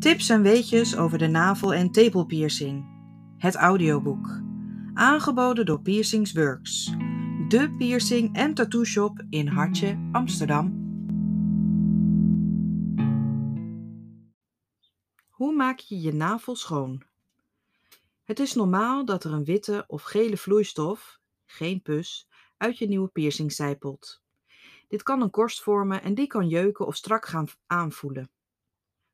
Tips en weetjes over de navel- en tepelpiercing. Het audioboek. Aangeboden door Piercings Works. De piercing en tattoo shop in Hartje, Amsterdam. Hoe maak je je navel schoon? Het is normaal dat er een witte of gele vloeistof, geen pus, uit je nieuwe piercing zijpelt. Dit kan een korst vormen en die kan jeuken of strak gaan aanvoelen.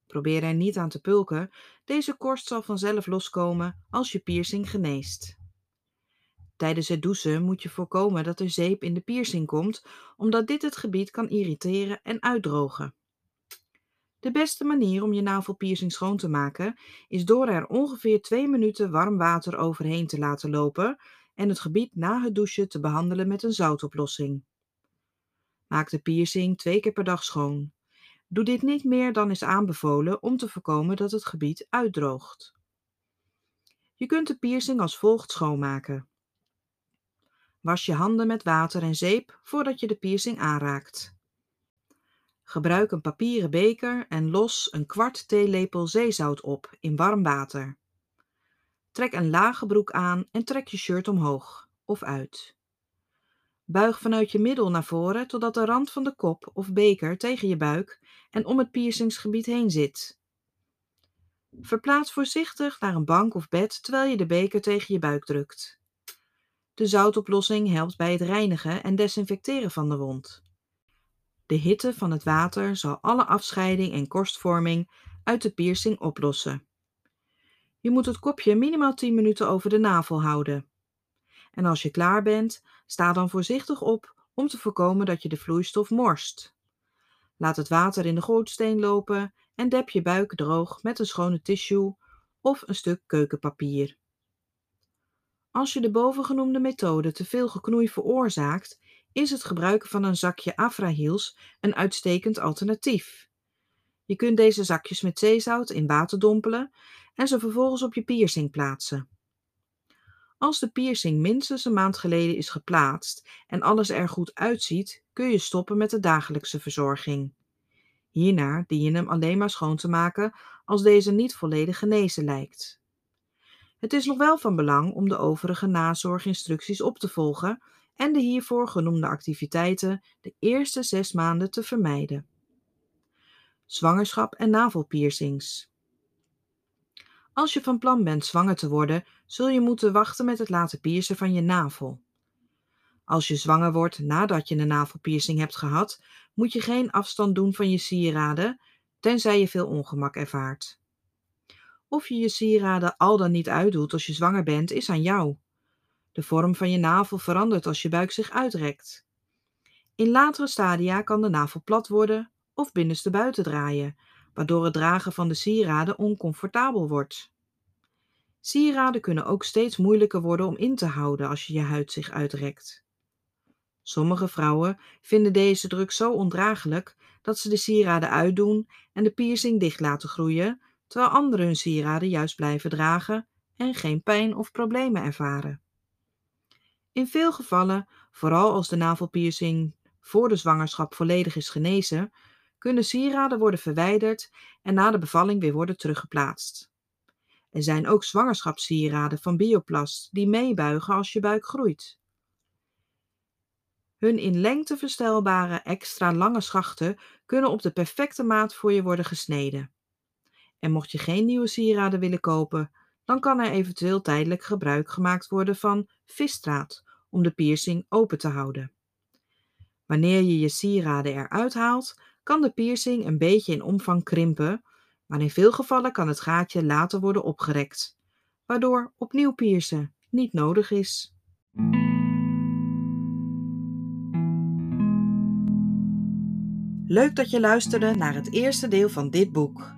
Probeer er niet aan te pulken, deze korst zal vanzelf loskomen als je piercing geneest. Tijdens het douchen moet je voorkomen dat er zeep in de piercing komt, omdat dit het gebied kan irriteren en uitdrogen. De beste manier om je navelpiercing schoon te maken is door er ongeveer 2 minuten warm water overheen te laten lopen en het gebied na het douchen te behandelen met een zoutoplossing. Maak de piercing twee keer per dag schoon. Doe dit niet meer dan is aanbevolen om te voorkomen dat het gebied uitdroogt. Je kunt de piercing als volgt schoonmaken. Was je handen met water en zeep voordat je de piercing aanraakt. Gebruik een papieren beker en los een kwart theelepel zeezout op in warm water. Trek een lage broek aan en trek je shirt omhoog of uit. Buig vanuit je middel naar voren totdat de rand van de kop of beker tegen je buik en om het piercingsgebied heen zit. Verplaats voorzichtig naar een bank of bed terwijl je de beker tegen je buik drukt. De zoutoplossing helpt bij het reinigen en desinfecteren van de wond. De hitte van het water zal alle afscheiding en korstvorming uit de piercing oplossen. Je moet het kopje minimaal 10 minuten over de navel houden. En als je klaar bent, sta dan voorzichtig op om te voorkomen dat je de vloeistof morst. Laat het water in de gootsteen lopen en dep je buik droog met een schone tissue of een stuk keukenpapier. Als je de bovengenoemde methode te veel geknoei veroorzaakt, is het gebruiken van een zakje Afrahiels een uitstekend alternatief. Je kunt deze zakjes met zeezout in water dompelen en ze vervolgens op je piercing plaatsen. Als de piercing minstens een maand geleden is geplaatst en alles er goed uitziet, kun je stoppen met de dagelijkse verzorging. Hierna dien je hem alleen maar schoon te maken als deze niet volledig genezen lijkt. Het is nog wel van belang om de overige nazorginstructies op te volgen en de hiervoor genoemde activiteiten de eerste zes maanden te vermijden. Zwangerschap en navelpiercings. Als je van plan bent zwanger te worden, zul je moeten wachten met het laten piercen van je navel. Als je zwanger wordt nadat je een navelpiercing hebt gehad, moet je geen afstand doen van je sieraden, tenzij je veel ongemak ervaart. Of je je sieraden al dan niet uitdoet als je zwanger bent, is aan jou. De vorm van je navel verandert als je buik zich uitrekt. In latere stadia kan de navel plat worden of binnenste buiten draaien, waardoor het dragen van de sieraden oncomfortabel wordt. Sieraden kunnen ook steeds moeilijker worden om in te houden als je je huid zich uitrekt. Sommige vrouwen vinden deze druk zo ondraaglijk dat ze de sieraden uitdoen en de piercing dicht laten groeien, terwijl anderen hun sieraden juist blijven dragen en geen pijn of problemen ervaren. In veel gevallen, vooral als de navelpiercing voor de zwangerschap volledig is genezen, kunnen sieraden worden verwijderd en na de bevalling weer worden teruggeplaatst. Er zijn ook zwangerschapssieraden van bioplast die meebuigen als je buik groeit. Hun in lengte verstelbare extra lange schachten kunnen op de perfecte maat voor je worden gesneden. En mocht je geen nieuwe sieraden willen kopen, dan kan er eventueel tijdelijk gebruik gemaakt worden van visstraat om de piercing open te houden. Wanneer je je sieraden eruit haalt, kan de piercing een beetje in omvang krimpen, maar in veel gevallen kan het gaatje later worden opgerekt, waardoor opnieuw piercen niet nodig is. Leuk dat je luisterde naar het eerste deel van dit boek.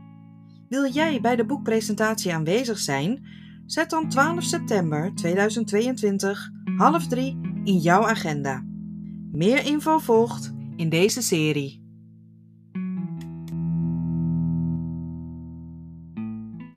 Wil jij bij de boekpresentatie aanwezig zijn? Zet dan 12 september 2022 half drie in jouw agenda. Meer info volgt in deze serie.